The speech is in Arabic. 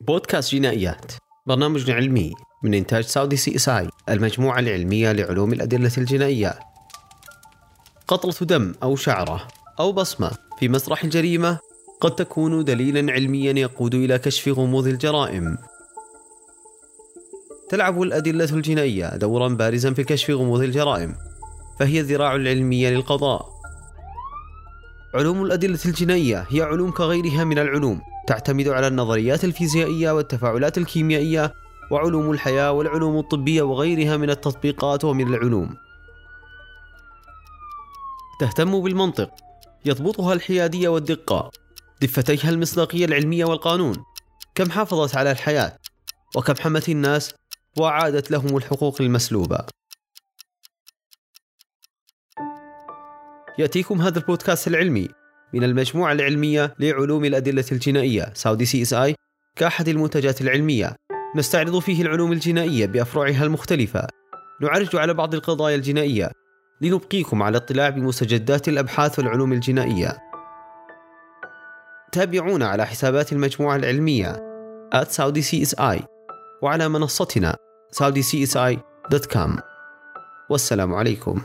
بودكاست جنائيات برنامج علمي من إنتاج Saudi CSI المجموعة العلمية لعلوم الأدلة الجنائية قطرة دم أو شعرة أو بصمة في مسرح الجريمة قد تكون دليلا علميا يقود إلى كشف غموض الجرائم. تلعب الأدلة الجنائية دورا بارزا في كشف غموض الجرائم فهي الذراع العلمية للقضاء. علوم الأدلة الجنائية هي علوم كغيرها من العلوم تعتمد على النظريات الفيزيائية والتفاعلات الكيميائية وعلوم الحياة والعلوم الطبية وغيرها من التطبيقات ومن العلوم. تهتم بالمنطق، يضبطها الحيادية والدقة، دفتيها المصداقية العلمية والقانون، كم حافظت على الحياة، وكم حمت الناس؟ وأعادت لهم الحقوق المسلوبة. يأتيكم هذا البودكاست العلمي. من المجموعة العلمية لعلوم الأدلة الجنائية Saudi CSI كأحد المنتجات العلمية. نستعرض فيه العلوم الجنائية بأفرعها المختلفة. نعرج على بعض القضايا الجنائية. لنبقيكم على اطلاع بمستجدات الأبحاث والعلوم الجنائية. تابعونا على حسابات المجموعة العلمية. at Saudi CSI وعلى منصتنا saudicsi.com والسلام عليكم.